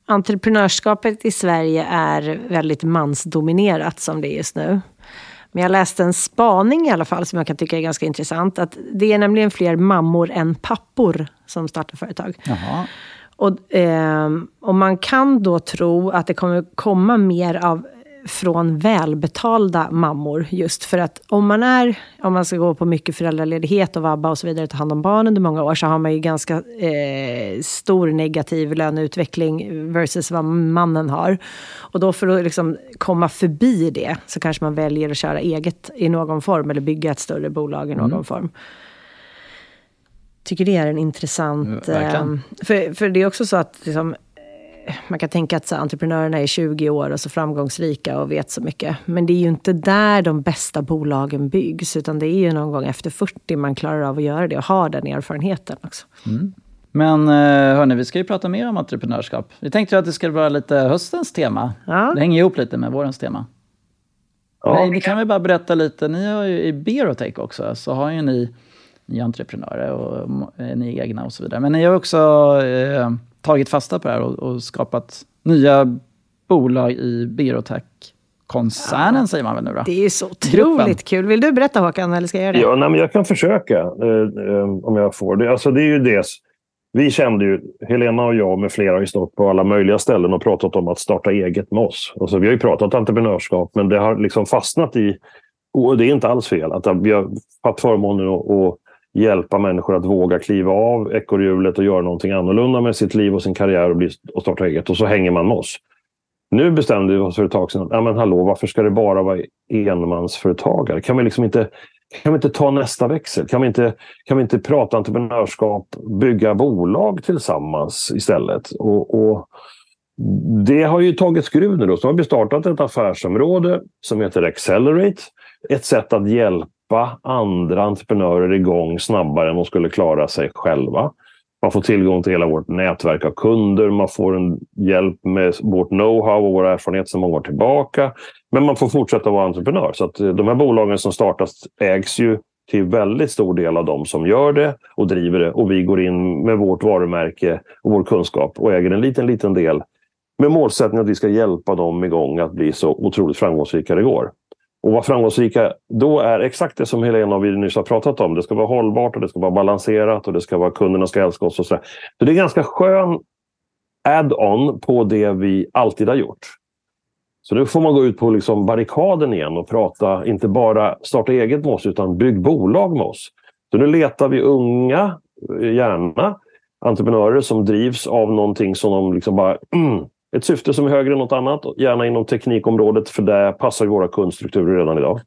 entreprenörskapet i Sverige är väldigt mansdominerat som det är just nu. Men jag läste en spaning i alla fall som jag kan tycka är ganska intressant. Att det är nämligen fler mammor än pappor som startar företag.
Jaha.
Och, eh, och man kan då tro att det kommer komma mer av från välbetalda mammor. Just för att om man är, om man ska gå på mycket föräldraledighet och vabba och så vidare, ta hand om barn under många år, så har man ju ganska eh, stor negativ löneutveckling versus vad mannen har. Och då för att liksom komma förbi det, så kanske man väljer att köra eget i någon form, eller bygga ett större bolag i någon mm. form tycker det är en intressant... Eh, för, för det är också så att liksom, man kan tänka att så, entreprenörerna är 20 år och så framgångsrika och vet så mycket. Men det är ju inte där de bästa bolagen byggs, utan det är ju någon gång efter 40 man klarar av att göra det och har den erfarenheten också.
Mm. Men eh, hörni, vi ska ju prata mer om entreprenörskap. Vi tänkte ju att det skulle vara lite höstens tema.
Ja.
Det hänger ihop lite med vårens tema. Ja. Men ni kan väl bara berätta lite, ni har ju i Berotech också, så har ju ni, ni entreprenörer och ni egna och så vidare. Men ni har också eh, tagit fasta på det här och, och skapat nya bolag i Berotech-koncernen, ja, säger man väl nu då?
Det är så otroligt kul. Vill du berätta Håkan, eller ska jag göra det?
Ja, nej, men jag kan försöka, eh, eh, om jag får. Det, alltså, det är ju det. Vi kände ju, Helena och jag med flera har ju stått på alla möjliga ställen och pratat om att starta eget med oss. Alltså, vi har ju pratat entreprenörskap, men det har liksom fastnat i, och det är inte alls fel, att vi har haft förmånen att hjälpa människor att våga kliva av ekorrhjulet och göra någonting annorlunda med sitt liv och sin karriär och, bli, och starta eget. Och så hänger man med oss. Nu bestämde vi oss för ett tag sedan ja, men hallå, varför ska det bara vara enmansföretagare? Kan vi, liksom inte, kan vi inte ta nästa växel? Kan vi, inte, kan vi inte prata entreprenörskap, bygga bolag tillsammans istället? Och, och det har ju tagit skruv nu. Då. Så har vi startat ett affärsområde som heter Accelerate. Ett sätt att hjälpa hjälpa andra entreprenörer igång snabbare än de skulle klara sig själva. Man får tillgång till hela vårt nätverk av kunder, man får en hjälp med vårt know-how och vår erfarenhet sedan många år tillbaka. Men man får fortsätta vara entreprenör. Så att eh, de här bolagen som startas ägs ju till väldigt stor del av de som gör det och driver det. Och vi går in med vårt varumärke och vår kunskap och äger en liten, liten del med målsättningen att vi ska hjälpa dem igång att bli så otroligt framgångsrika det går. Och vara framgångsrika då är exakt det som Helena och vi nyss har pratat om. Det ska vara hållbart och det ska vara balanserat och det ska vara kunderna ska älska oss. Och så, så det är ganska skön add-on på det vi alltid har gjort. Så nu får man gå ut på liksom barrikaden igen och prata, inte bara starta eget med oss, utan bygg bolag med oss. Så nu letar vi unga eh, gärna entreprenörer som drivs av någonting som de liksom bara mm, ett syfte som är högre än något annat, gärna inom teknikområdet, för det passar våra kundstrukturer redan idag.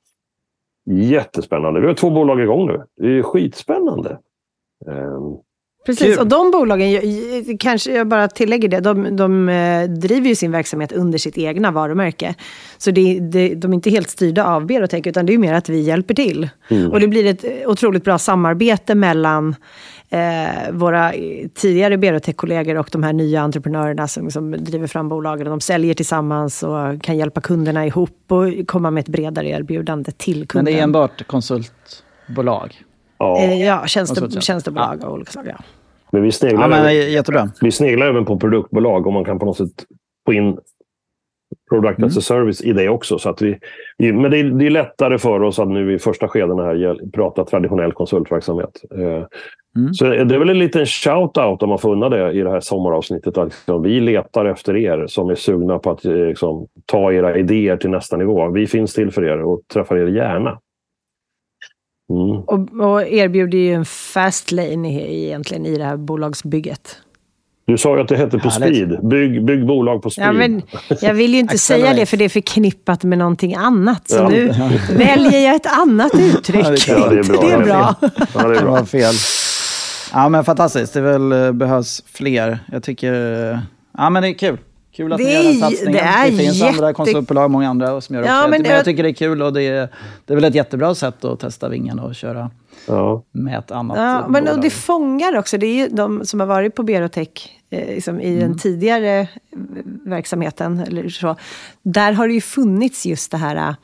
Jättespännande. Vi har två bolag igång nu. Det är skitspännande. Ehm,
Precis, Kul. och de bolagen, kanske jag bara tillägger det, de, de eh, driver ju sin verksamhet under sitt egna varumärke. Så det, det, de är inte helt styrda av Berotech, utan det är mer att vi hjälper till. Mm. Och det blir ett otroligt bra samarbete mellan eh, våra tidigare Berotech-kollegor och de här nya entreprenörerna som, som driver fram bolagen. De säljer tillsammans och kan hjälpa kunderna ihop och komma med ett bredare erbjudande till kunden.
Men det är enbart konsultbolag?
Ja, eh, ja tjänste, tjänstebolag ja. av olika slag. Ja.
Men vi sneglar,
ja, men, även, jättebra.
vi sneglar även på produktbolag om man kan på något sätt få in product mm. as a service i det också. Så att vi, vi men det är, det är, lättare för oss att nu i första skedena här prata traditionell konsultverksamhet. Eh, mm. Så det är väl en liten shout-out om man får unna det i det här sommaravsnittet. Att liksom, vi letar efter er som är sugna på att eh, liksom, ta era idéer till nästa nivå. Vi finns till för er och träffar er gärna.
Mm. Och, och, erbjuder ju en fast lane i, egentligen i det här bolagsbygget.
Du sa ju att det hette på speed. Bygg, bygg bolag på speed.
Ja, men jag vill ju inte säga det för det är förknippat med någonting annat. Så ja. nu väljer jag ett annat uttryck.
Ja, det är bra.
Det är bra.
Ja, det är bra. fel. Ja, men fantastiskt. Det väl, eh, behövs fler. Jag tycker... Ja, men det är kul. Kul att det ni gör den satsningen. Det, är det finns jätte... andra konsultbolag, många andra som gör ja, men, men jag tycker det är kul och det är, det är väl ett jättebra sätt att testa vingen och köra ja. med ett annat
ja, men och Det fångar också. Det är ju de som har varit på Berotech eh, liksom i mm. den tidigare verksamheten. Eller så, där har det ju funnits just det här eh,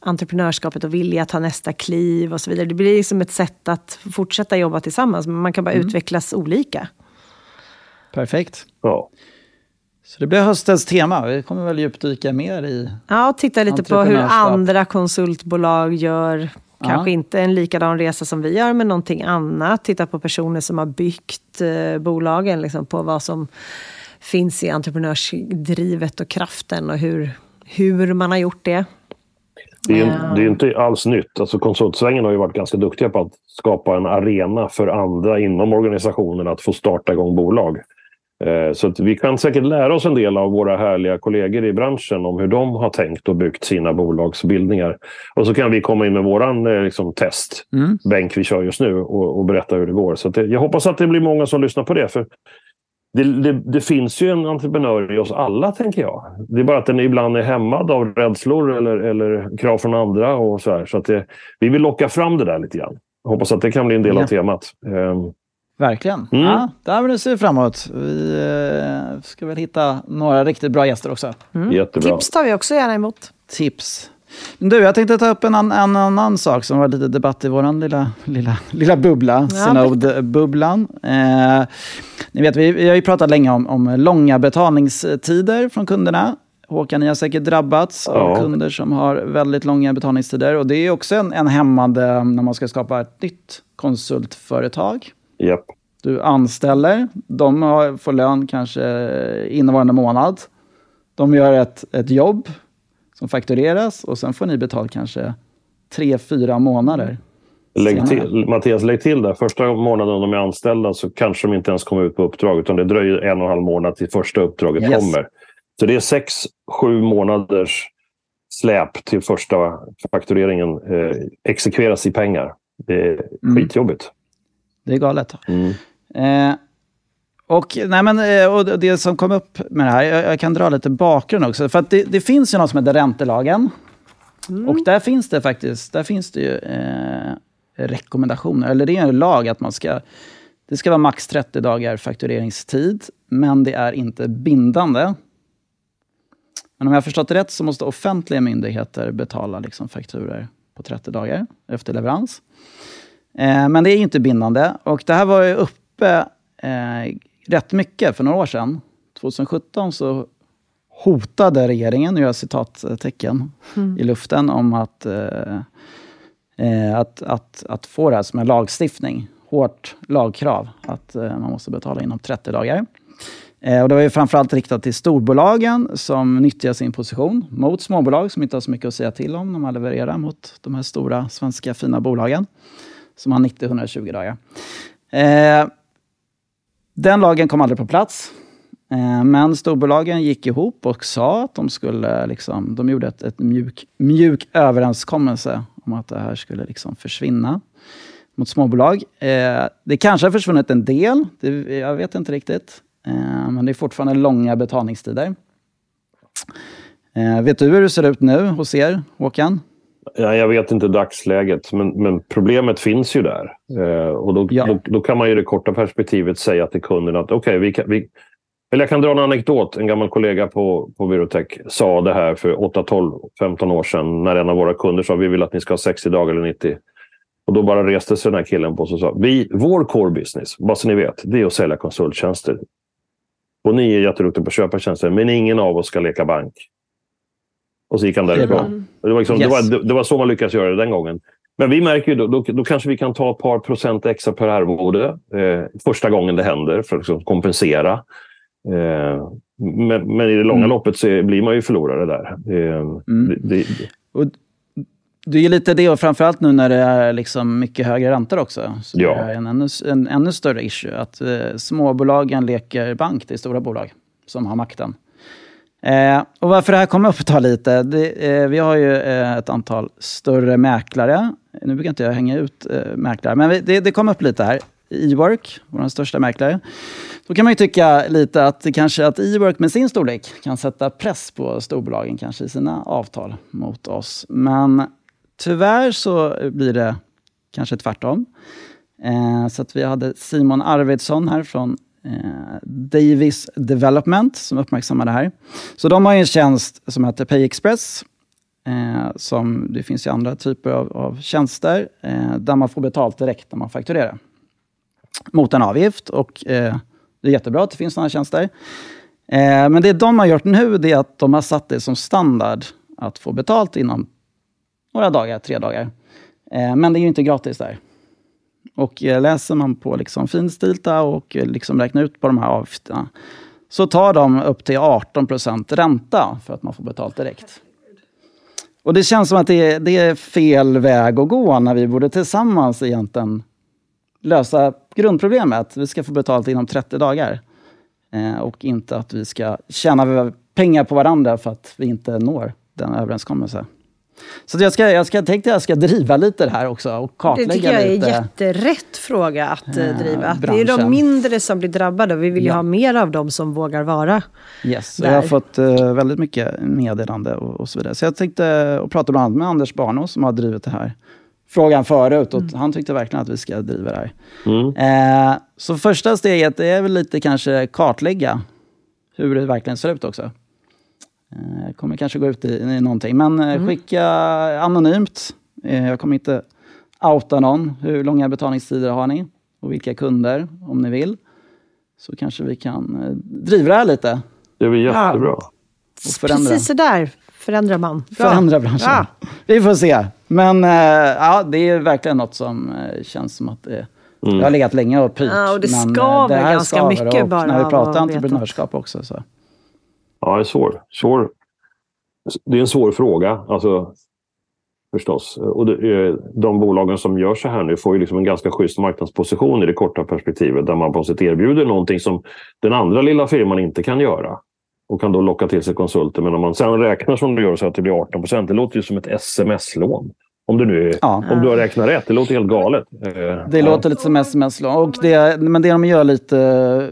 entreprenörskapet och vilja att ta nästa kliv och så vidare. Det blir liksom ett sätt att fortsätta jobba tillsammans. Men man kan bara mm. utvecklas olika.
Perfekt. Ja. Så det blir höstens tema. Vi kommer väl djupdyka mer i
Ja, och titta lite på hur andra konsultbolag gör. Kanske ja. inte en likadan resa som vi gör, men någonting annat. Titta på personer som har byggt eh, bolagen, liksom, på vad som finns i entreprenörsdrivet och kraften och hur, hur man har gjort det.
Det är, uh. det är inte alls nytt. Alltså konsultsvängen har ju varit ganska duktiga på att skapa en arena för andra inom organisationen att få starta igång bolag. Eh, så vi kan säkert lära oss en del av våra härliga kollegor i branschen om hur de har tänkt och byggt sina bolagsbildningar. Och så kan vi komma in med våran eh, liksom, test, mm. vi kör just nu och, och berätta hur det går. Så det, jag hoppas att det blir många som lyssnar på det. För det, det, det, finns ju en entreprenör i oss alla, tänker jag. Det är bara att den ibland är hämmad av rädslor eller, eller krav från andra. och Så, här. så att Vi vill locka fram det där lite grann. Hoppas att det kan bli en del ja. av temat.
Verkligen. Mm. Ja, där ser vi framåt. Vi eh, ska väl hitta några riktigt bra gäster också.
Mm. Jättebra. Tips tar vi också gärna emot.
Tips. Du, jag tänkte ta upp en, an, en annan sak som var lite debatt i vår lilla, lilla, lilla bubbla, ja, Synod-bubblan. Eh, ni vet, vi, vi har ju pratat länge om, om långa betalningstider från kunderna. Håkan, ni har säkert drabbats ja. av kunder som har väldigt långa betalningstider. Och det är också en, en hämmande när man ska skapa ett nytt konsultföretag.
Yep.
Du anställer, de har, får lön kanske innevarande månad. De gör ett, ett jobb som faktureras och sen får ni betalt kanske tre, fyra månader.
Lägg till, Mattias, lägg till där. Första månaden de är anställda så kanske de inte ens kommer ut på uppdrag utan det dröjer en och en halv månad till första uppdraget yes. kommer. Så det är sex, sju månaders släp till första faktureringen eh, exekveras i pengar. Det är mm. skitjobbigt.
Det är galet. Mm. Eh, och, nej men, eh, och det som kom upp med det här, jag, jag kan dra lite bakgrund också. För att det, det finns ju något som heter räntelagen. Mm. Och där finns det faktiskt där finns det ju, eh, rekommendationer, eller det är en lag att man ska... Det ska vara max 30 dagar faktureringstid, men det är inte bindande. Men om jag har förstått det rätt så måste offentliga myndigheter betala liksom fakturer på 30 dagar efter leverans. Eh, men det är inte bindande. Och det här var ju uppe eh, rätt mycket för några år sedan. 2017 så hotade regeringen, nu gör jag citattecken mm. i luften, om att, eh, eh, att, att, att få det här som en lagstiftning. Hårt lagkrav, att eh, man måste betala inom 30 dagar. Eh, och det var ju framförallt riktat till storbolagen som nyttjar sin position mot småbolag som inte har så mycket att säga till om när man levererar mot de här stora svenska fina bolagen som har 90-120 dagar. Eh, den lagen kom aldrig på plats. Eh, men storbolagen gick ihop och sa att de skulle, liksom, de gjorde ett, ett mjuk, mjuk överenskommelse om att det här skulle liksom försvinna mot småbolag. Eh, det kanske har försvunnit en del, det, jag vet inte riktigt. Eh, men det är fortfarande långa betalningstider. Eh, vet du hur det ser ut nu hos er, Håkan?
Ja, jag vet inte dagsläget, men, men problemet finns ju där. Eh, och då,
Ja.
då, då kan man i det korta perspektivet säga till kunden att okej, vi kan, vi, eller jag kan dra en anekdot. En gammal kollega på, på Virotech sa det här för 8, 12, 15 år sedan när en av våra kunder sa vi vill att ni ska ha 60 dagar eller 90. Och då bara reste sig den här killen på sig och sa vi, vår core business, bara så ni vet, det är att sälja konsulttjänster. Och ni är jätteduktiga på att köpa tjänster, men ingen av oss ska leka bank. Och så gick han därifrån. Det var, liksom,
Yes.
det, var, det, det var så man lyckades göra det den gången. Men vi märker ju då, då, då kanske vi kan ta ett par procent extra per arvode eh, första gången det händer för att liksom kompensera. Eh, men, men i det långa
Mm.
loppet så blir man ju förlorare där. Eh,
Mm.
det,
Och det är lite det, och framförallt nu när det är liksom mycket högre räntor också. Så
Ja.
det är en ännu, en ännu större issue. Att eh, småbolagen leker bank till stora bolag som har makten. Eh, och varför det här kommer upp ta lite. Det, eh, vi har ju eh, ett antal större mäklare. Nu brukar inte jag hänga ut eh, mäklare, men vi, det, det kom upp lite här. Ework, vår största mäklare. Då kan man ju tycka lite att kanske att Ework med sin storlek kan sätta press på storbolagen kanske i sina avtal mot oss. Men tyvärr så blir det kanske tvärtom. Eh, så att vi hade Simon Arvidsson här från Eh, Davis Development som uppmärksammar det här. Så de har en tjänst som heter PayExpress. Eh, som, det finns ju andra typer av, av tjänster eh, där man får betalt direkt när man fakturerar. Mot en avgift och eh, det är jättebra att det finns sådana tjänster. Eh, men det de har gjort nu det är att de har satt det som standard att få betalt inom några dagar, tre dagar. Eh, men det är ju inte gratis där. Och eh, läser man på liksom finstilta och eh, liksom räknar ut på de här avgifterna så tar de upp till 18 procent ränta för att man får betalt direkt. Och det känns som att det är, det är fel väg att gå när vi borde tillsammans egentligen lösa grundproblemet. Vi ska få betalt inom 30 dagar. Eh, och inte att vi ska tjäna pengar på varandra för att vi inte når den överenskommelsen. Så att jag, ska, jag ska, tänkte jag ska driva lite det här också och
Det
kartlägga
tycker jag är
lite.
jätterätt fråga att eh,
eh,
driva. Det är de mindre som blir drabbade och vi vill ju
Ja.
ha mer av dem som vågar vara.
Yes,
där.
jag har fått eh, väldigt mycket meddelande och, och så vidare. Så jag tänkte och prata bland annat med Anders Barno som har drivit det här frågan förut och han tyckte verkligen att vi ska driva det här.
mm.
Eh, så första steget det är väl lite kanske kartlägga hur det verkligen ser ut också. Eh, jag kommer kanske gå ut i, i någonting, men eh, skicka anonymt. Eh, jag kommer inte outa någon. Hur långa betalningstider har ni? Och vilka kunder, om ni vill. Så kanske vi kan eh, driva det här lite.
det blir jättebra.
Och förändra.
Precis så där förändrar man. Bra.
Förändra branschen.
Ja.
Vi får se. Men eh, ja, det är verkligen något som eh, känns som att det, det har legat länge och pyrt.
Ja, och det
men, eh,
skaver
här
ganska
skaver.
mycket
och
bara
När vi pratar entreprenörskap också. Så.
Ja, det är svår. svår. Det är en svår fråga, alltså, förstås. Och det, eh, de bolagen som gör så här nu får ju liksom en ganska schysst marknadsposition i det korta perspektivet där man på sätt erbjuder någonting som den andra lilla firman inte kan göra och kan då locka till sig konsulter. Men om man sen räknar som du gör så att det blir 18 procent, det låter ju som ett sms-lån. Om, du nu är,
Ja.
om du har räknat rätt, det låter helt galet.
Det
ja.
låter lite som sms-lån. Det, men det de gör lite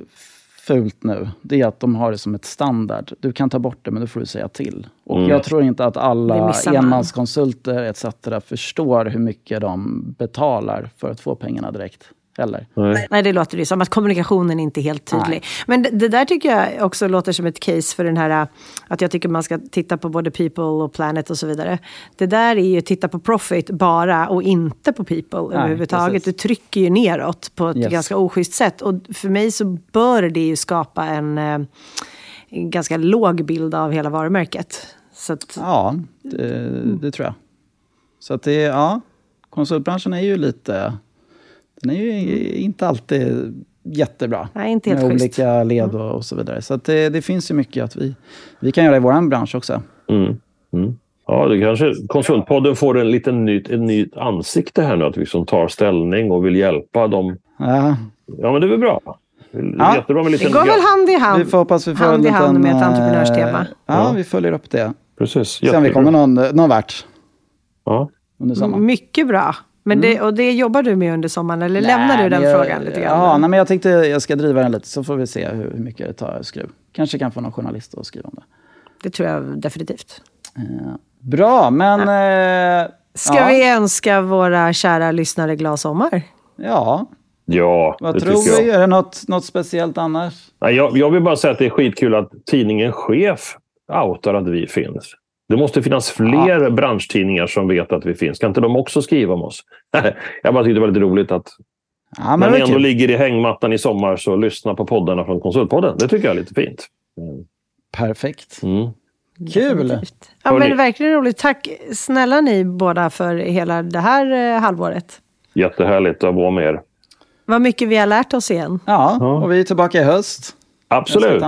fult nu, det är att de har det som ett standard. Du kan ta bort det, men då får du säga till. Och
Mm.
jag tror inte att alla enmanskonsulter etc. förstår hur mycket de betalar för att få pengarna direkt. Heller.
Nej.
Nej, det låter ju som att kommunikationen inte är helt tydlig.
Nej.
Men det, det där tycker jag också låter som ett case för den här äh, att jag tycker man ska titta på både people och planet och så vidare. Det där är ju titta på profit bara och inte på people överhuvudtaget.
precis.
Det trycker ju neråt på ett
Yes.
ganska oschysst sätt. Och för mig så bör det ju skapa en, eh, en ganska låg bild av hela varumärket. Så att,
Ja, det, det tror jag. Så att det, ja, konsultbranschen är ju lite, den är ju inte alltid jättebra.
Nej, inte helt
med
schysst.
olika led och, och så vidare. Så att det, det finns ju mycket att vi, vi kan göra i vår bransch också.
Mm. Mm. Ja, det kanske Konsultpodden får en liten nytt, nytt ansikte här nu. Att vi liksom tar ställning och vill hjälpa dem.
Ja.
Ja, men det är väl bra. Det
Ja.
jättebra med
Det
lite...
går väl hand i hand.
Vi får hoppas vi får
hand
en
i hand
liten,
med ett
eh,
entreprenörstema.
Ja, vi följer upp det.
Precis.
Se om vi
jättebra.
kommer någon, någon vart
Ja.
under sommaren.
Mycket bra. Men det, och det jobbar du med under sommaren, eller lämnar du den
jag,
frågan lite grann?
Ja, nej, men jag tänkte jag ska driva den lite så får vi se hur, hur mycket det tar skruv. Kanske kan få någon journalist att skriva om det.
Det tror jag definitivt.
Eh, bra, men... eh,
Ska
ja,
vi önska våra kära lyssnare glad sommar?
Ja,
Ja,
vad
det
tror
tycker
vi?
jag.
Är det något, något speciellt annars?
Nej, jag. Jag vill bara säga att det är skitkul att tidningen Chef outar att vi finns. Det måste finnas fler branschtidningar som vet att vi finns. Kan inte de också skriva om oss? jag bara tyckte det var lite roligt att
Ja, men
när ni ändå
kul.
ligger i hängmattan i sommar så lyssna på poddarna från Konsultpodden. Det tycker jag är lite fint.
Perfekt.
Mm.
Kul!
Ja, men verkligen roligt. Tack snälla ni båda för hela det här eh, halvåret.
Jättehärligt att vara med er.
Vad mycket vi har lärt oss igen.
Ja,
Ja.
och vi är tillbaka i höst.
Absolut.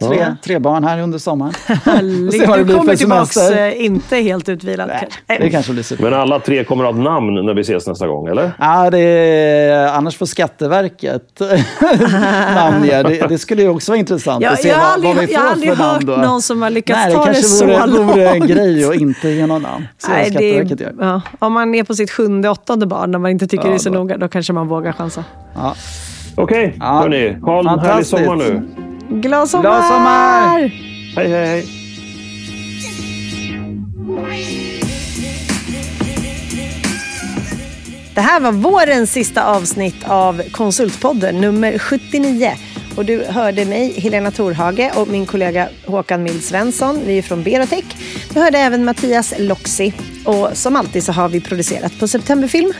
Tre,
Ja.
tre barn här under sommaren.
Härligt.
se vad det
Du
blir
kommer
för
tillbaka
semester.
eh, inte helt utvilad.
Nej,
kanske.
det kanske blir super.
Men alla tre kommer att ha ett namn när vi ses nästa gång, eller?
Ja, det är, annars får Skatteverket namnge. Det, det skulle ju också vara intressant
Jag,
att se
jag
vad,
aldrig,
vad vi
jag har
får
aldrig
för
hört
namn då.
någon som har lyckats
Nej, det
ta det
kanske
så
vore,
långt.
vore en grej att inte ge någon namn. Vad
Nej, det
Skatteverket
är,
gör.
ja, om man är på sitt sjunde, åttonde barn, när man inte tycker
Ja,
det är så
då.
noga, då kanske man vågar chansa.
Ja.
Okej,
Ja,
hörni. Ha en härlig sommar nu.
Glad sommar!
Glad sommar!
Hej, hej, hej.
Det här var vårens sista avsnitt av Konsultpodden, nummer 79. Och du hörde mig, Helena Torhage, och min kollega Håkan Mild Svensson. Vi är från Berotech. Du hörde även Mattias Loxi. Och som alltid så har vi producerat på Septemberfilm.